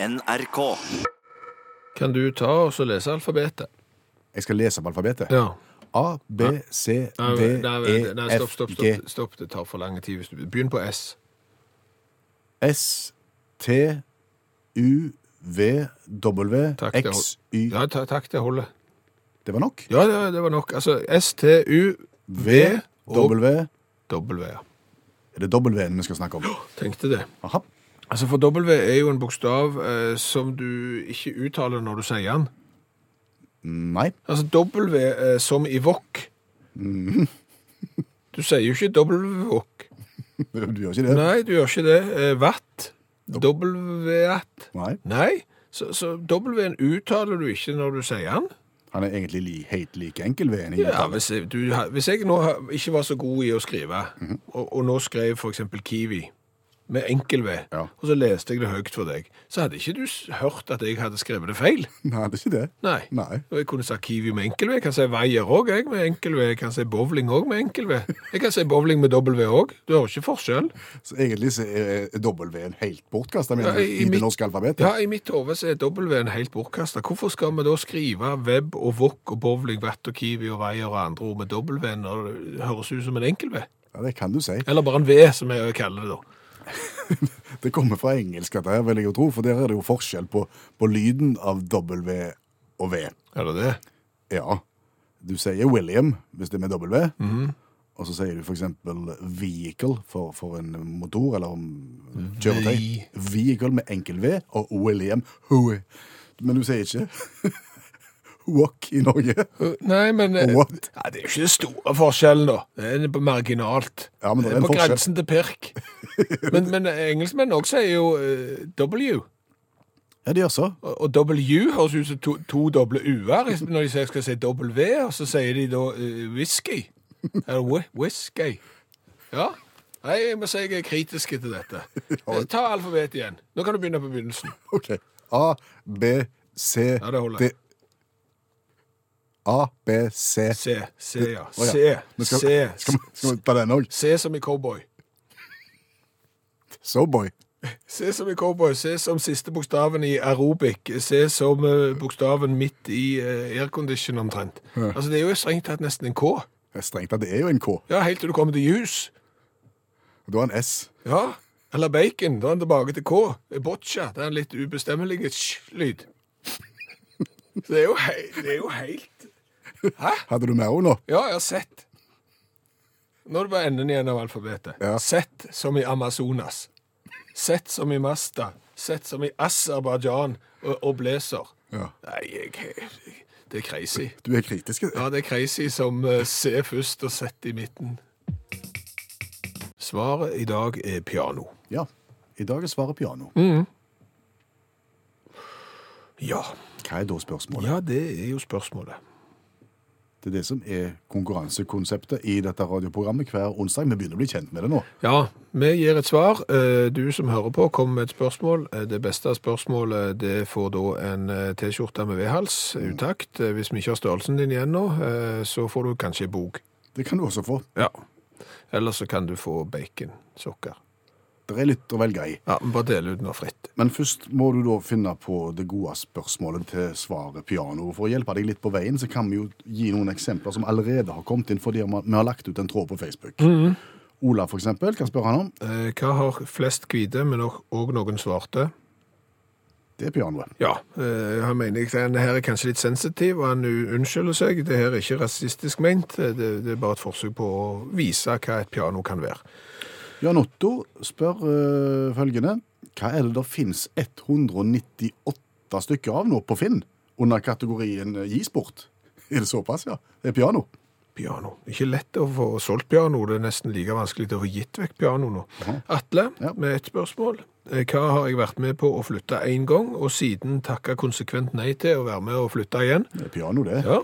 NRK. Kan du ta og så lese alfabetet? Jeg skal lese opp alfabetet. Ja. A, B, C, Nei, D, nei, E, nei, stopp, F, stopp, G, stopp, stopp. Det tar for lang tid. hvis du Begynn på S. S, T, U, V, W, Takk, det X, Y. Ja, ta, takk, det holder. Det var nok. Ja, det, det var nok. Altså S, T, U, V og W. W. ja. Er det W-en vi skal snakke om? Tenkte det. Aha. Altså, for W er jo en bokstav eh, som du ikke uttaler når du sier den. Nei. Altså W eh, som i wok. Mhm. Du sier jo ikke W-wok. Du gjør ikke det? Nei, du gjør ikke det. Eh, watt. W-at. Nei. Nei, så, så W-en uttaler du ikke når du sier den. Han er egentlig li, helt like enkel ved en i Ja, hvis jeg, du, hvis jeg nå ikke var så god i å skrive, og, og nå skrev for eksempel Kiwi med enkel V, Ja. og så leste jeg det høyt for deg, så hadde ikke du s- hørt at jeg hadde skrevet det feil. Nei, det er ikke det. Nei. Nei. Og jeg kunne sagt Kiwi med enkel V, jeg kan si Veier òg, jeg med enkel V, jeg kan si bowling òg med enkel V. Jeg kan si bowling med dobbel V òg. Du hører ikke forskjell. Så egentlig så er W-en helt bortkasta Ja, i, i i det mitt- norske alfabetet. Ja, i mitt hode så er W-en helt bortkasta. Hvorfor skal vi da skrive web og wok og bowling, vatt og Kiwi og Veier og andre ord med W når det høres ut som en enkel V? Ja, det kan du si. Eller bare en V, som jeg kaller det da. Det kommer fra engelsk, dette her, vil jeg jo tro, for der er det jo forskjell på, på lyden av W og V. Er det det? Ja, du sier William hvis det er med W, Mhm. og så sier du for eksempel vehicle for, for en motor eller om kjøretøy. Vehicle med enkel V, og William Men du sier ikke Walk i Norge. Nei, men eh, What? Ja, Det er jo ikke den store forskjellen, da. Det er marginalt. Ja, men det er en på forskjell. grensen til pirk. Men, men engelskmenn også sier jo eh, W. Ja, de gjør så. Og og W høres ut som to, to doble U-er når de sier skal si W, og så sier de da eh, whisky. Eller whi- whisky. Ja. Nei, jeg må si jeg er kritisk til dette. Eh, Ta alfabetet igjen. Nå kan du begynne på begynnelsen. Ok. A, B, C, Ja, det holder. D. A, B, C. C. C, ja. C. Men skal, C. Skal, vi- skal vi ta den òg? C som i cowboy. So boy. C som i cowboy. C som siste bokstaven i aerobic. C som eh, bokstaven midt i uh, aircondition omtrent. Altså, det er jo strengt tatt nesten en K. Det er Strengt tatt, det er jo en K. Ja, helt til du kommer til. Og Du har en S. Ja, eller bacon. Da er han tilbake til K. Boccia. Det er en litt ubestemmelig sj-lyd. Så det er jo, hei, det er jo helt Hæ? Hadde du med henne nå? Ja, jeg har sett. Nå er det bare enden igjen av alfabetet. Ja. Sett som i Amazonas. Sett som i Masta. Sett som i Aserbajdsjan og, og Blazer. Ja. Nei, jeg, jeg, det er crazy. Du er kritisk? Ja, det er crazy som uh, ser først og sett i midten. Svaret i dag er piano. Ja. I dag er svaret piano. Mm. Ja. Hva er da spørsmålet? Ja, det er jo spørsmålet. Det er det som er konkurransekonseptet i dette radioprogrammet hver onsdag. Vi begynner å bli kjent med det nå. Ja, vi gir et svar. Eh, Du som hører på, kommer med et spørsmål. Eh, Det beste spørsmålet det får da en eh, T-skjorte med V-hals, utakt. Eh, Hvis vi ikke har størrelsen din igjen nå, så får du kanskje bok. Det kan du også få. Ja. Eller så kan du få baconsokker. Det er litt å velge i. Ja, bare del ut noe fritt. Men først må du da finne på det gode spørsmålet til svaret piano. For å hjelpe deg litt på veien, så kan vi jo gi noen eksempler som allerede har kommet inn fordi vi har lagt ut en tråd på Facebook. Ola, for eksempel, kan spørre han om. Eh, Hva har flest hvite, men òg noen svarte? Det er pianoet. Ja, eh, han mener denne her er kanskje litt sensitiv, og han unnskylder seg. Det her er ikke rasistisk ment, Eh, det, det er bare et forsøk på å vise hva et piano kan være. Jan Otto spør øh, følgende. Hva er det der finnes 198 stykker av nå på Finn under kategorien øh, gi sport? Er det såpass, ja? Det er piano. Piano. Ikke lett å få solgt piano, det er nesten like vanskelig til å få gitt vekk piano nå. Atle, Ja. med et spørsmål. Eh, Hva har jeg vært med på å flytte én gang, og siden takka konsekvent nei til å være med å flytte igjen? Det er piano, det. Ja.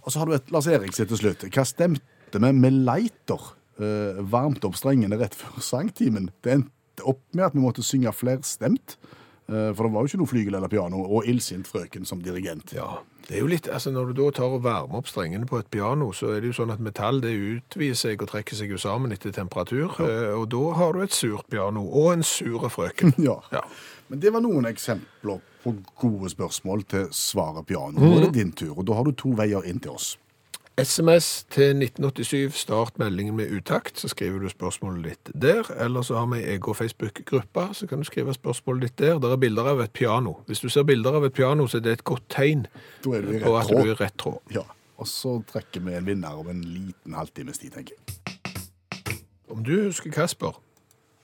Og så har du et Lars Erik sitt til slutt. Hva stemte vi med leiter? Eh, varmt opp strengene rett før sangtimen. Det endte opp med at vi måtte synge flerstemt. Uh, for det var jo ikke noe flygel eller piano, og illsint frøken som dirigent. Ja, det er jo litt, altså Når du da tar og varmer opp strengene på et piano, så er det jo sånn at metall det utvider seg og trekker seg jo sammen etter temperatur. eh, Og da har du et surt piano og en sure frøken. Ja. Ja. Men det var noen eksempler på gode spørsmål til svaret piano. Nå er det din tur, og da har du to veier inn til oss. SMS til 1987, start meldingen med utakt, så skriver du spørsmålet ditt der. Eller så har vi en egen Facebook-gruppe, så kan du skrive spørsmålet ditt der. Der er bilder av et piano. Hvis du ser bilder av et piano, så er det et godt tegn på at du er i rett tråd. Ja, og så trekker vi en vinner om en liten halvtimes tid, tenker jeg. Om du husker Kasper?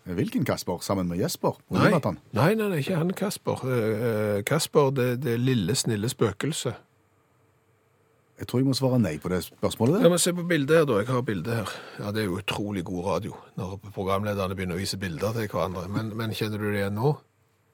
Hvilken Kasper? Sammen med Jesper? Nei, nei, nei, nei, ikke han Kasper. Eh, eh, Kasper, det, det lille, snille spøkelset. Jeg tror jeg må svare nei på det spørsmålet. Ja, men Se på bildet her, da. Jeg har bildet her. Ja, Det er jo utrolig god radio når programlederne begynner å vise bilder til hverandre. Men, men kjenner du det igjen nå?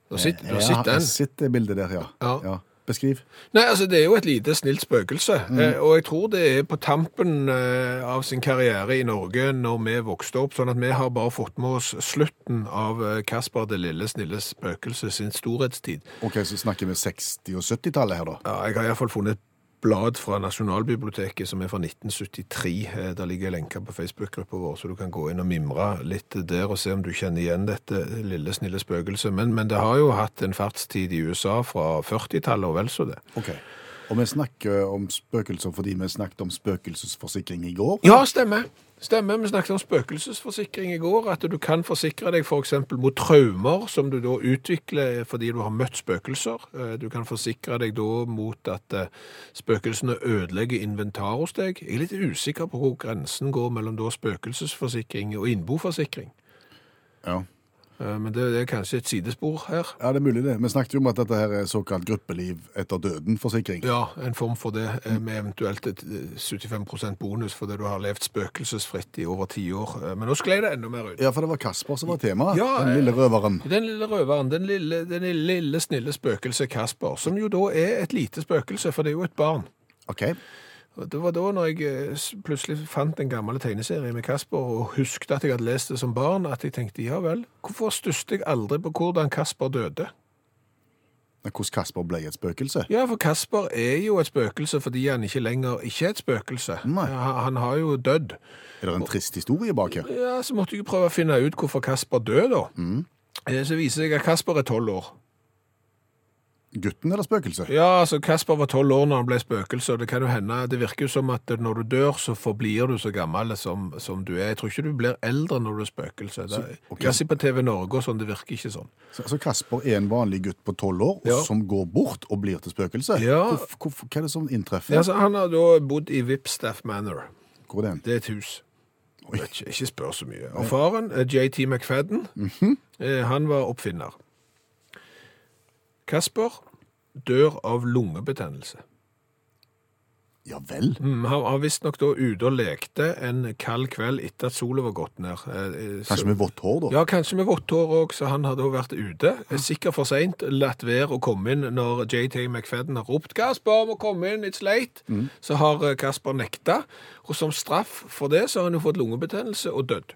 Du har sett, har Ja, sett jeg sitter det bildet der, ja. Ja. Beskriv. Nei, altså Det er jo et lite, snilt spøkelse. Eh, og jeg tror det er på tampen eh, av sin karriere i Norge når vi vokste opp. Sånn at vi har bare fått med oss slutten av eh, Kasper det lille, snille spøkelset sin storhetstid. Ok, Så snakker vi 60- og 70-tallet her, da. Ja, jeg har iallfall funnet et blad fra Nasjonalbiblioteket som er fra 1973. Eh, Der ligger lenker på Facebook-gruppa vår, så du kan gå inn og mimre litt der og se om du kjenner igjen dette lille, snille spøkelset. Men, men det har jo hatt en fartstid i USA fra 40-tallet og vel så det. Ok. Og vi snakker om spøkelser fordi vi snakket om spøkelsesforsikring i går. Ja, stemmer. Stemmer. Vi snakket om spøkelsesforsikring i går. At du kan forsikre deg f.eks. mot traumer som du da utvikler fordi du har møtt spøkelser. Eh, Du kan forsikre deg da mot at eh, spøkelsene ødelegger inventar hos deg. Jeg er litt usikker på hvor grensen går mellom da spøkelsesforsikring og innboforsikring. Ja. Eh, Men det er kanskje et sidespor her. ja, det er mulig det. Vi snakket jo om at dette her er såkalt gruppeliv etter døden-forsikring. Ja, en form for det, eh, med eventuelt et eh, 75% bonus fordi du har levd spøkelsesfritt i over ti år. Eh, Men nå sklei det enda mer ut. Ja, for det var Kasper som var temaet. Ja, den lille røveren. Den lille røveren, den lille, den lille, snille spøkelset Kasper, som jo da er et lite spøkelse, for det er jo et barn. Ok. Og Det var da når jeg eh, plutselig fant en gammel tegneserie med Kasper og husket at jeg hadde lest det som barn, at jeg tenkte, ja vel, hvorfor stusset jeg aldri på hvordan Kasper døde? Hvordan Kasper ble et spøkelse? Ja, for Kasper er jo et spøkelse fordi han ikke lenger ikke er et spøkelse. Nei. Han, han har jo dødd. Er det en trist historie bak her? Ja, så måtte jeg prøve å finne ut hvorfor Kasper døde da. Mm. Så viser det seg at Kasper er 12 år. Gutten eller spøkelset? Ja, altså Kasper var tolv år når han ble spøkelse, og det kan jo hende Det virker jo som at når du dør, så forblir du så gammel som, som du er. Jeg tror ikke du blir eldre når du er spøkelse. Det, okay. Jeg ser på TV Norge og sånn, det virker ikke sånn. Så, altså, Kasper er en vanlig gutt på tolv år Ja. som går bort og blir til spøkelse? Ja. Hvor, hvor, hva er det som inntreffer? Ja, altså, han har da bodd i Vipstaff Manor. Hvor er det? Det er et hus. Ikke, ikke spør så mye. Og faren, JT McFadden, eh, han var oppfinner. Kasper dør av lungebetennelse. Ja vel? Mm, han var visstnok da ute og lekte en kald kveld etter at sola var gått ned. Eh, eh, så- Kanskje med vått hår, da? Ja, kanskje med vått hår òg, så han hadde også vært ute. Sikkert for seint latt være å komme inn når JT McFadden har ropt 'Kasper, må komme inn, it's late'. Så har eh, Kasper nekta, og som straff for det så har han jo fått lungebetennelse og dødd.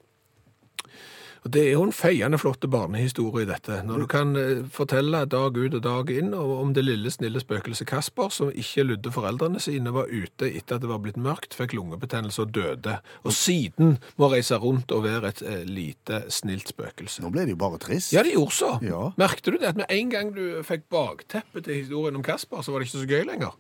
Og Det er jo en feiende flott barnehistorie, dette. Når du kan eh, fortelle dag ut og dag inn om det lille, snille spøkelset Kasper, som ikke lydde foreldrene sine, var ute etter at det var blitt mørkt, fikk lungebetennelse og døde. Og siden må reise rundt og være et eh, lite, snilt spøkelse. Nå ble det jo bare trist. Ja, det gjorde så. Ja. Merkte du det? At med en gang du fikk bakteppet til historien om Kasper, så var det ikke så gøy lenger.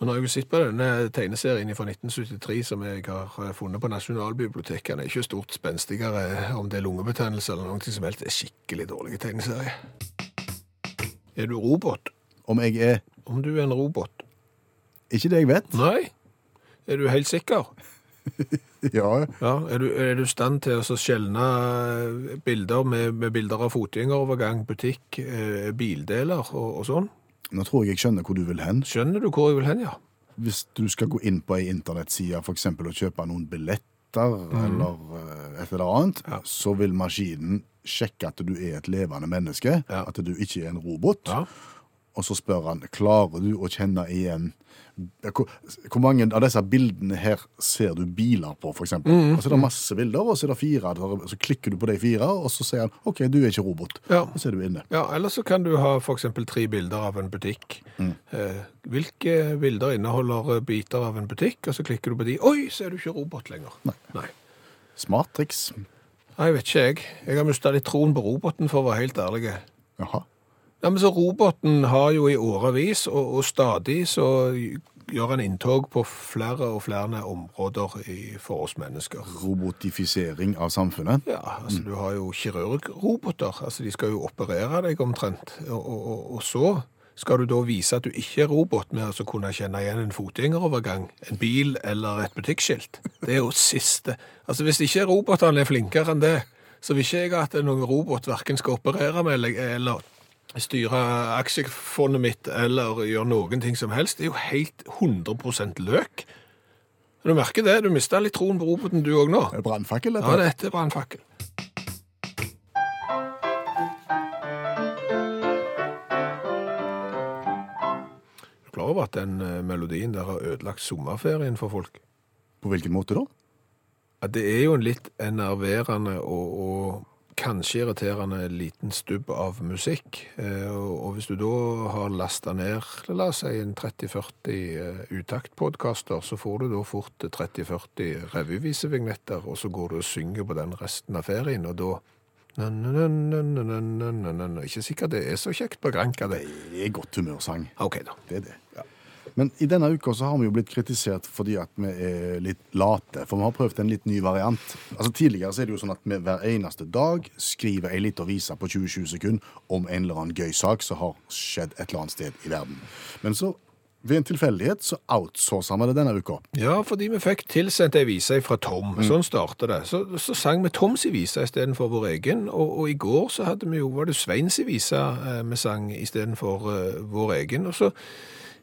Men når jeg har sett på denne tegneserien fra 1973 som jeg har eh, funnet på Nasjonalbiblioteket. Den er ikke stort spenstigere eh, om det er lungebetennelse eller noe som helst. Det er skikkelig dårlig tegneserie. Er du robot? Om jeg er Om du er en robot? Ikke det jeg vet. Nei. Er du helt sikker? Ja, Ja, er du, i stand til å skjelne eh, bilder med, med bilder av fotgjengerovergang, butikk, eh, bildeler og, og sånn? Nå tror jeg jeg skjønner hvor du vil hen. Skjønner du hvor jeg vil hen, ja? Hvis du skal gå inn på ei internettside eksempel og kjøpe noen billetter eller eh, et eller annet. Ja. så vil maskinen sjekke at du er et levende menneske, Ja. at du ikke er en robot. Ja. Og så spør han, klarer du å kjenne igjen hvor, hvor mange av disse bildene her ser du biler på, eksempel? Mhm. Og så er det masse bilder, og så er det fire, så klikker du på de fire, og så sier han, ok, du er ikke robot. Ja. Og så er du inne. Ja, eller så kan du ha eksempel tre bilder av en butikk. Eh, hvilke bilder inneholder eh, biter av en butikk? Og så klikker du på de. Oi, så er du ikke robot lenger. Nei. Nei. Smart triks. Nei, jeg vet ikke jeg. Jeg har mista litt troen på roboten, for å være helt ærlig. Jaha. Ja, men så Roboten har jo i årevis, og, og stadig, så gjør han inntog på flere og flere områder i, for oss mennesker. Robotifisering av samfunnet. Ja, altså du har jo kirurgroboter, altså de skal jo operere deg omtrent, og, og, og, så skal du da vise at du ikke er robot med å kunne kjenne igjen en fotgjengerovergang, en bil eller et butikkskilt. Det er jo siste. Altså hvis ikke robotene er flinkere enn det, så vil ikke jeg at noen robot hverken skal operere med eller styre aksjefondet mitt eller gjøre noen ting som helst. Det er jo helt 100% løk. Du merker det, du mista litt troen på roboten du òg nå. Det er brannfakkel, Ja, dette. dette er brannfakkel. Er du klar over at den eh, melodien der har ødelagt sommerferien for folk? På hvilken måte da? Ja, det er jo en litt enerverende og, og kanskje irriterende liten stubb av musikk. Eh, og hvis du da har lasta ned la oss si en 30-40 eh, utaktpodkaster, så får du da fort 30-40 revyvisevignetter, og så går du og synger på den resten av ferien, og da Ikke sikkert det er så kjekt på Granka, det. Er godt humørsang. Ok da. Det er det. Ja. Men i denne uka så har vi jo blitt kritisert fordi at vi er litt late. For vi har prøvd en litt ny variant. Altså Tidligere så er det jo sånn at vi hver eneste dag skriver ei lita vise på 20-20 sekunder om en eller annen gøy sak som har skjedd et eller annet sted i verden. Men så, ved en tilfeldighet, så outsourcer vi det denne uka. Ja, fordi vi fikk tilsendt ei vise fra Tom. Sånn startet det. Så, så sang vi Toms vise istedenfor vår egen, og, og i går så hadde vi jo, var det Sveins vise eh, vi sang istedenfor eh, vår egen. Og så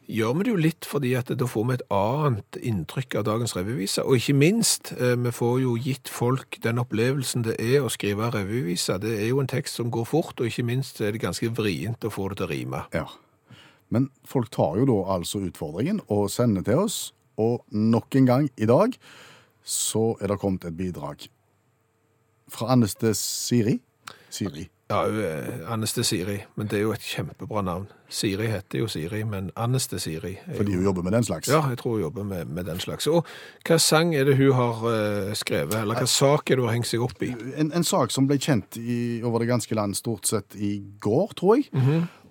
gjør vi det jo litt fordi at da får vi et annet inntrykk av dagens revyvise. Og ikke minst, eh, vi får jo gitt folk den opplevelsen det er å skrive revyvise. Det er jo en tekst som går fort, og ikke minst er det ganske vrient å få det til å rime. Ja. Men folk tar jo da altså utfordringen og sender til oss, og nok en gang i dag så er det kommet et bidrag fra Anneste Siri. Siri. Ja, er Anneste Siri, men det er jo et kjempebra navn. Siri heter jo Siri, men Anneste Siri er Fordi jo... hun jobber med den slags. Ja, jeg tror hun jobber med, med den slags. Og hva sang er det hun har uh, skrevet, eller hva sak er det hun har hengt seg opp i? En, en sak som ble kjent i, over det ganske land stort sett i går, tror jeg.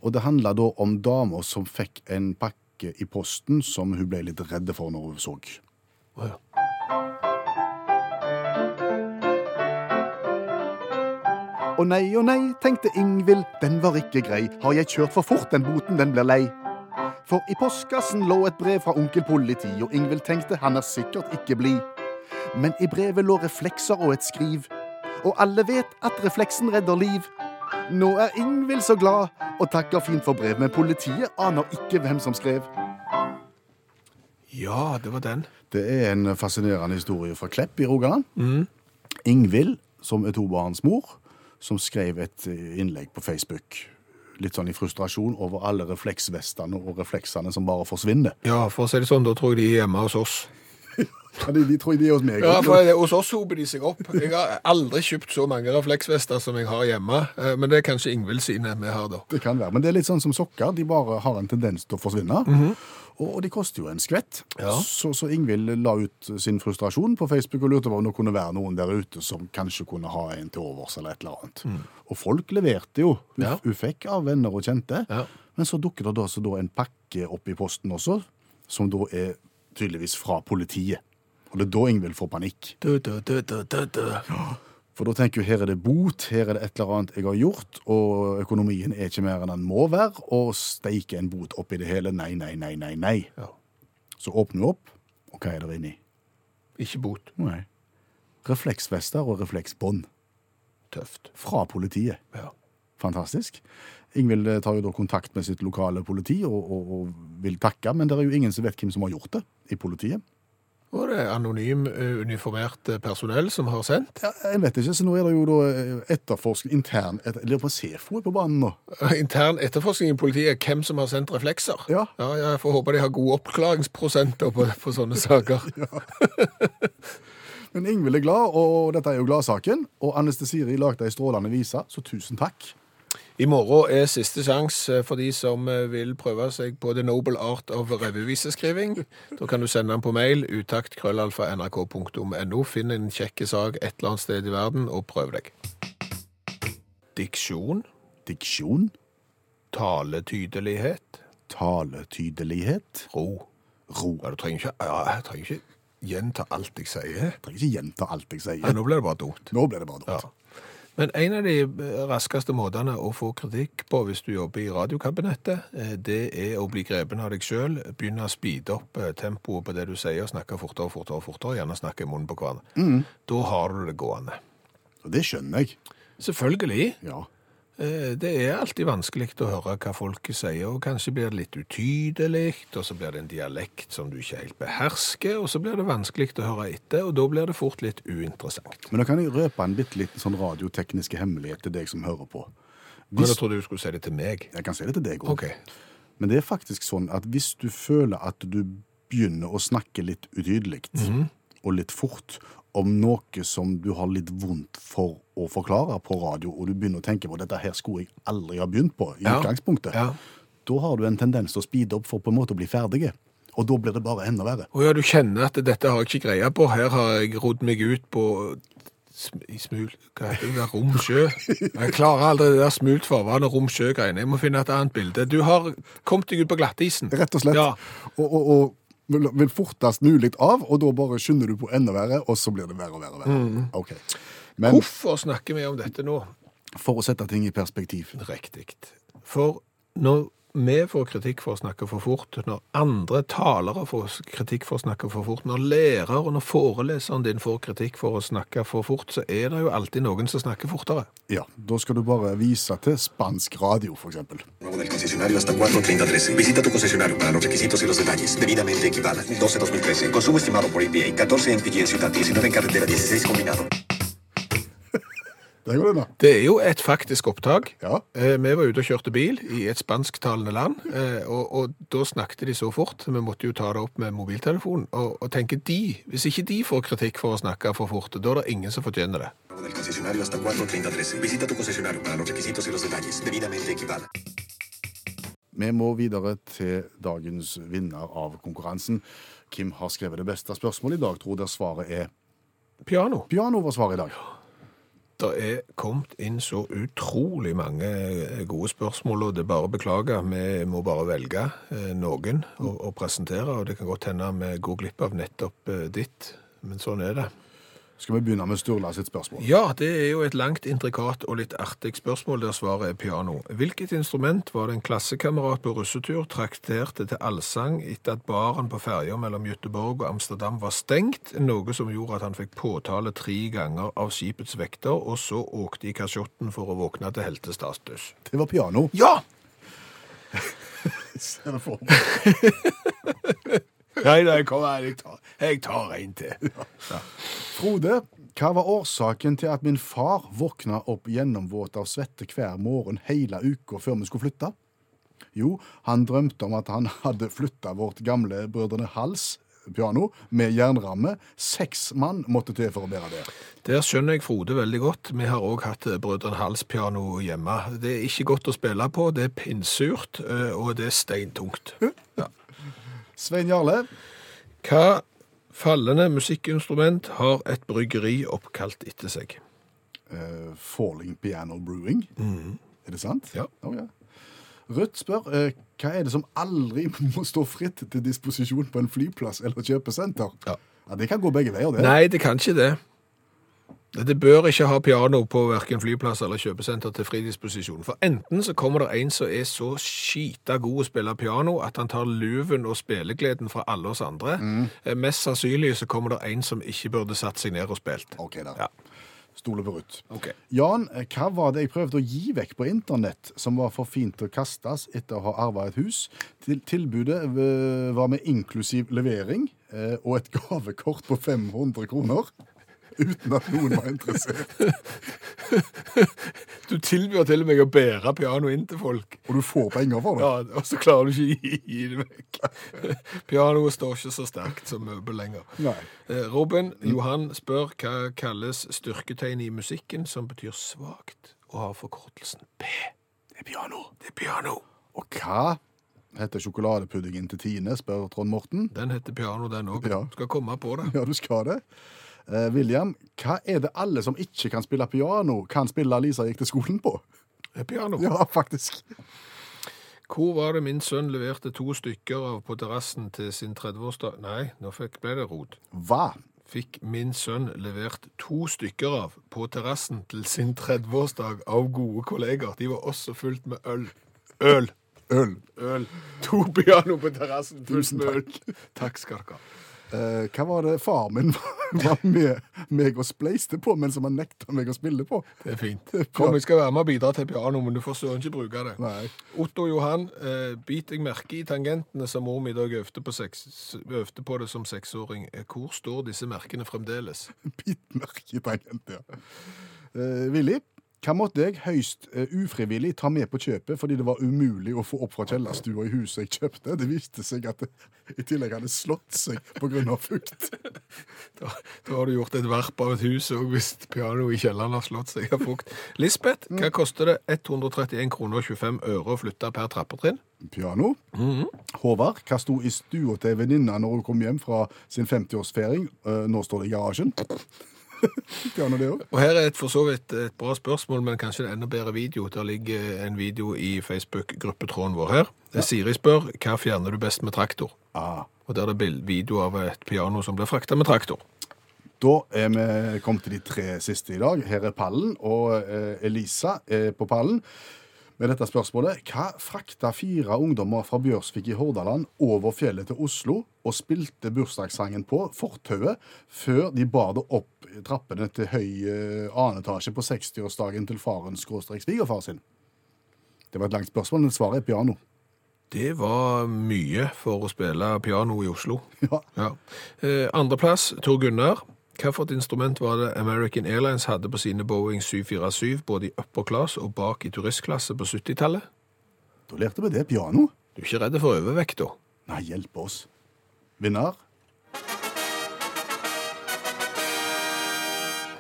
Og det handla da om damer som fikk en pakke i posten som hun ble litt redde for når hun så. Oh, ja. Å nei, å nei, tenkte Ingvild, den var ikke grei. Har jeg kjørt for fort, den boten, den blir lei. For i postkassen lå et brev fra onkel politi, og Ingvild tenkte han er sikkert ikke blid. Men i brevet lå reflekser og et skriv, og alle vet at refleksen redder liv. Nå er Ingvild så glad og takker fint for brev, men politiet aner ikke hvem som skrev. ja, det var den. Det er en fascinerende historie fra Klepp i Rogaland. Ingvild, som er tobarnsmor, som skrev et eh, innlegg på Facebook. Litt sånn i frustrasjon over alle refleksvestene og refleksene som bare forsvinner. Ja, for å si det sånn, da tror jeg de er hjemme hos oss. Ja, de, de tror jeg de er hos meg. Ja, for hos oss hoper de seg opp. Jeg har aldri kjøpt så mange refleksvester som jeg har hjemme, eh, men det er kanskje Ingvild sine vi har da. Det kan være, men det er litt sånn som sokker. De bare har en tendens til å forsvinne. og, og de koster jo en skvett. Ja. Så, så Ingvild la ut sin frustrasjon på Facebook og lurte på om det kunne være noen der ute som kanskje kunne ha en til overs eller et eller annet. Og folk leverte jo. Hun, Ja. hun fikk av venner og kjente. Ja. Men så dukker det da, så da en pakke opp i posten også, som da er tydeligvis fra politiet. Og det er da Ingvild får panikk. Du, du, du, du, du, du. For da tenker du her er det bot, her er det et eller annet jeg har gjort, og økonomien er ikke mer enn den må være, og steike en bot oppi det hele. Nei, nei, nei, nei, nei. Ja. Så åpner du opp, og hva er det inni? Ikke bot. Nei. Refleksvester og refleksbånd Tøft. fra politiet. Ja. Fantastisk. Ingvild eh, tar jo da kontakt med sitt lokale politi og, og, og vil takke, men det er jo ingen som vet hvem som har gjort det i politiet. Og det er anonym eh, uniformert eh, personell som har sendt. Ja, jeg vet ikke, så nå er det jo da eh, etterforskning intern etter, lurer på om Sefo er på banen nå. Intern etterforskning i politiet hvem som har sendt reflekser. Ja. ja jeg får håpe de har gode oppklaringsprosenter på, på sånne saker. Men Ingvild er glad, og dette er jo gladsaken. Og Anne Stesiri lagde ei strålende vise, så tusen takk. I morgen er siste sjanse for de som eh, vil prøve seg på The Noble Art of revyviseskriving. Da kan du sende den på mail utaktkrøllalfa.nrk.no. Finn en kjekke sak et eller annet sted i verden, og prøv deg. Diksjon, Diksjon, taletydelighet, taletydelighet, ro. ro. Ja, du trenger ikke, ja, jeg trenger ikke gjenta alt jeg sier. Jeg trenger ikke gjenta alt jeg Ja, sier. nå blir det bare dumt. Nå ble det bare Ja. Men en av de raskeste måtene å få kritikk på hvis du jobber i radiokabinettet, eh, det er å bli grepen av deg sjøl, begynne å speede opp eh, tempoet på det du sier, og snakke fortere og fortere, fortere, gjerne snakke i munnen på hverandre. Da har du det gående. Og det skjønner jeg. Selvfølgelig. Ja. Eh, Det er alltid vanskelig å høre hva folk sier, og kanskje blir det litt utydelig, og så blir det en dialekt som du ikke helt behersker, og så blir det vanskelig å høre etter, og da blir det fort litt uinteressant. Men da kan jeg røpe en bitte liten sånn radiotekniske hemmelighet til deg som hører på. Men Hvis, jeg trodde du skulle si det til meg. jeg kan si det til deg òg. Okay. Men det er faktisk sånn at hvis du føler at du begynner å snakke litt utydelig og litt fort om noe som du har litt vondt for å forklare på radio, og du begynner å tenke på dette her skulle jeg aldri ha begynt på i Ja. utgangspunktet, Ja. da har du en tendens til å speede opp for på en måte å bli ferdige. Og da blir det bare enda verre. Å ja, du kjenner at dette har jeg ikke greie på. Her har jeg rodd meg ut på i smul... Hva heter det? Rom sjø? Jeg klarer aldri det der smult farvann og rom sjø-greiene. Jeg må finne et annet bilde. Du har kommet deg ut på glattisen. Rett og slett. Ja. Og, og, og vil, vil fortest mulig av, og da bare skynder du på enda verre, og så blir det verre og verre. og verre. Okay. Men Hvorfor snakker vi om dette nå? for å sette ting i perspektiv Riktig. For når vi får kritikk for å snakke for fort, når andre talere får kritikk for å snakke for fort, når lærer og når foreleseren din får kritikk for å snakke for fort, så er det jo alltid noen som snakker fortere. Ja, da skal du bare vise til spansk radio, 43013. Visita tu concesionario para los requisitos y los detalles. Debidamente equipada. 12-2013. Consumo estimado por EPA. 14 en PG en Ciudad, 19 en carretera, 16 combinado. Der går det. Det er jo et faktisk opptak. Ja. Eh, Vi var ute og kjørte bil i et spansktalende land, eh, og, og da snakket de så fort. Vi måtte jo ta det opp med mobiltelefon. Og, og tenke de, hvis ikke de får kritikk for å snakke for fort, da er det ingen som fortjener det. Nuevo del concesionario hasta 43013. Visita tu concesionario para los requisitos y los detalles. Debidamente equipada. Vi må videre til dagens vinner av konkurransen. Kim har skrevet det beste spørsmålet i dag, tror der svaret er Piano. piano var svaret i dag. Det er kommet inn så utrolig mange eh, gode spørsmål, og det er bare å beklage. Vi må bare velge eh, noen å, presentere, og det kan godt hende vi går glipp av nettopp eh, ditt, men sånn er det. Skal vi begynne med Sturla sitt spørsmål? Ja, det er jo et langt, intrikat og litt artig spørsmål der svaret er piano. Hvilket instrument var det en klassekamerat på russetur trakterte til allsang etter at baren på ferja mellom Göteborg og Amsterdam var stengt, noe som gjorde at han fikk påtale tre ganger av skipets vekter, og så åkte i kasjotten for å våkne til heltestatus? Det var piano. Ja! Ser det for meg. Nei, nei, kom her, jeg tar, jeg tar en til. Frode, hva var årsaken til at min far våkna opp gjennomvåt av svette hver morgen hele uka før vi skulle flytte? Jo, han drømte om at han hadde flytta vårt gamle Brødrene Hals piano med jernramme. Seks mann måtte til for å bære det. Der skjønner jeg Frode veldig godt. Vi har òg hatt eh, Brødrene Hals-piano hjemme. Det er ikke godt å spille på, det er pinnsurt, eh, og det er steintungt. Ja. Svein Jarle, Hva fallende musikkinstrument har et bryggeri oppkalt etter seg? Uh, Falling Piano Brewing. Er det sant? Ja. Ja. Rødt spør uh, hva er det som aldri må stå fritt til disposisjon på en flyplass eller kjøpesenter? Ja. Ja, Det kan gå begge veier, det. Nei, det kan ikke det. Det bør ikke ha piano på hverken flyplass eller kjøpesenter til fri disposisjon. For enten så kommer det en som er så skita god å spille piano at han tar luven og spillegleden fra alle oss andre. Mm. Mest sannsynlig så kommer det en som ikke burde satt seg ned og spilt. Ok, da. Ja. Stole på Ruth. Okay. Jan, eh, hva var det jeg prøvde å gi vekk på internett som var for fint å kastes etter å ha arva et hus? Til, tilbudet eh, var med inklusiv levering eh, og et gavekort på 500 kroner. Uten at noen var interessert. Du tilbyr til og med å bære piano inn til folk. Og du får penger for det. Ja, og så klarer du ikke å gi, det vekk. Pianoet står ikke så sterkt som møbel lenger. Nei. Eh, Robin Johan spør hva kalles styrketegn i musikken som betyr svagt, og har forkortelsen P. Det er piano. Det er piano. Og hva heter sjokoladepuddingen til Tine, spør Trond Morten. Den heter piano, den òg. Ja. Skal komme på det. Ja, du skal det. Eh, William, hva er det alle som ikke kan spille piano, kan spille Lisa gikk til skolen på? Er piano. Ja, faktisk. Hvor var det min sønn leverte to stykker av på terrassen til sin 30-årsdag? Nei, nå fikk, ble det rot. Hva? Fikk min sønn levert to stykker av på terrassen til sin 30-årsdag av gode kolleger. De var også fullt med øl. Øl. Øl. Øl. To piano på terrassen fullt med øl. Takk skal dere ha. Eh, hva var det far min var med meg og spleiste på, men som han nekta meg å spille på? Det er fint. Kom, jeg skal være med og bidra til piano, men du får søren ikke bruke det. Nei. Otto Johan, uh, bit deg merke i tangentene som mor mi i dag øvde på, på det som seksåring. Eh, Hvor står disse merkene fremdeles? bit merke i tangentene ja. Uh, Willy, hva måtte jeg høyst uh, ufrivillig ta med på kjøpet fordi det var umulig å få opp fra kjellerstua i huset jeg kjøpte? Det viste seg at det i tillegg hadde slått seg pga. fukt. Da, da har du gjort et verp av et hus òg, hvis pianoet i kjelleren har slått seg av fukt. Lisbeth, hva koster det 131 kroner og 25 øre å flytte per trappetrinn? Piano. Håvard, hva sto i stua til venninna når hun kom hjem fra sin 50-årsfeiring? Uh, nå står det i garasjen. Og her er et for så vidt et bra spørsmål, men kanskje en enda bedre video. Der ligger en video i Facebook-gruppetråden vår her. Siri spør hva fjerner du best med traktor? Ah. Og der er det video av et piano som blir frakta med traktor. Da er vi kommet til de tre siste i dag. Her er pallen, og eh, Elisa er på pallen. Med dette spørsmålet, Hva frakta fire ungdommer fra Bjørsvik i Hordaland over fjellet til Oslo og spilte bursdagssangen på fortauet før de bar det opp trappene til høy eh, annen etasje på 60-årsdagen til faren skråstrek svigerfar sin? Det var et langt spørsmål, men svaret er piano. Det var mye for å spille piano i Oslo. Ja. Ja. Eh, Andreplass, Tor Gunnar. Hvilket instrument var det American Airlines hadde på sine Boeing 747, både i upper class og bak i turistklasse på 70-tallet? Da lærte vi det. Piano. Du er ikke redd for overvekt, da? Nei, hjelpe oss. Vinner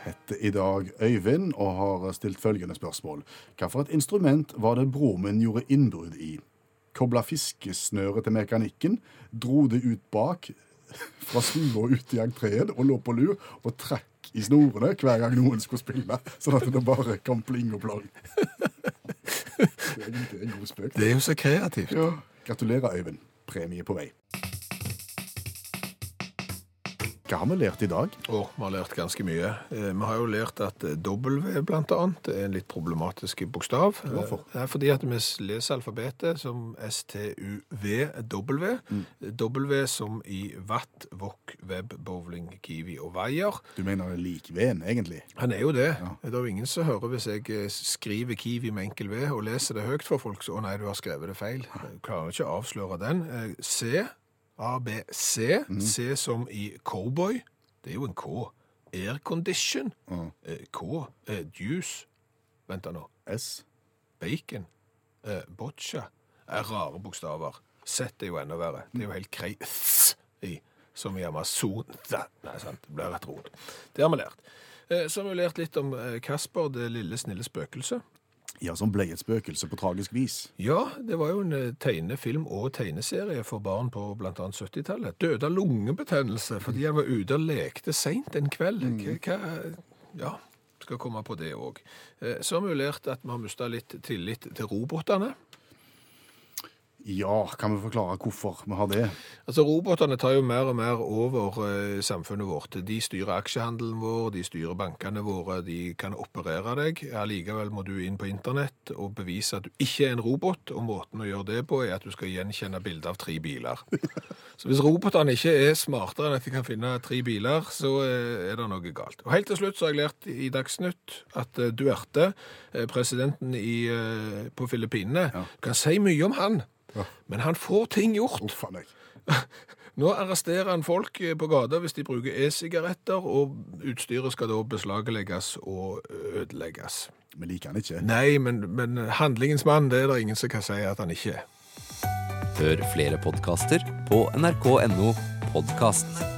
heter i dag Øyvind og har stilt følgende spørsmål. Hvilket instrument var det broren min gjorde innbrudd i? Kobla fiskesnøret til mekanikken, dro det ut bak fra stua ut i entreen og lå på lur og trakk i snorene hver gang noen skulle spille, sånn at det bare kom pling og plong. Det er, det er en god spøk. Det er jo så kreativt. Ja. Gratulerer, Øyvind. Premie på vei. Hva har vi lært i dag? Å, vi har lært ganske mye. Eh, Vi har jo lært at eh, W blant annet er en litt problematisk bokstav. Hvorfor? Eh, Det er fordi at vi leser alfabetet som S-T-U-V-W. W som i Watt, Wok, Web, Bowling, Kiwi og Veier. Du mener det er lik V-en, egentlig? Han er jo det. Det er jo ingen som hører hvis jeg skriver Kiwi med enkel V og leser det høyt for folk, så å nei, du har skrevet det feil. Jeg klarer ikke å avsløre den. C, A, B, C. C som i cowboy. Det er jo en K. Aircondition. Mm. K. Eh, juice. Vent da nå. S. Bacon. Eh, boccia. Er rare bokstaver. Z er jo enda verre. Det er jo helt kreis i, som i Amazon. Nei, sant. Det blir et rot. Det har vi lært. Eh, Så har vi lært litt om eh, Kasper, det lille, snille spøkelset. Ja, som ble et spøkelse på tragisk vis. Ja, det var jo en eh, tegnefilm og tegneserie for barn på annet 70-tallet. Døde av lungebetennelse fordi han var ute og lekte seint en kveld. Hva, hva Ja, skal komme på det òg. Så har vi jo lært at vi har mista litt tillit til robotene. Ja, kan vi forklare hvorfor vi har det? Altså, Robotene tar jo mer og mer over eh, samfunnet vårt. De styrer aksjehandelen vår, de styrer bankene våre, de kan operere deg. Allikevel må du inn på internett og bevise at du ikke er en robot, og måten å gjøre det på er at du skal gjenkjenne bilder av tre biler. Så hvis robotene ikke er smartere enn at de kan finne tre biler, så eh, er det noe galt. Og helt til slutt så har jeg lært i Dagsnytt at eh, Duerte, eh, presidenten i, eh, på Filippinene, kan si mye om han, men han får ting gjort. Uff a meg. Nå arresterer han folk eh, på gata hvis de bruker e-sigaretter, og utstyret skal da beslaglegges og ødelegges. Men liker han ikke. Nei, men, men handlingens mann, det er det ingen som kan si at han ikke er. Hør flere podkaster på nrk.no podkast.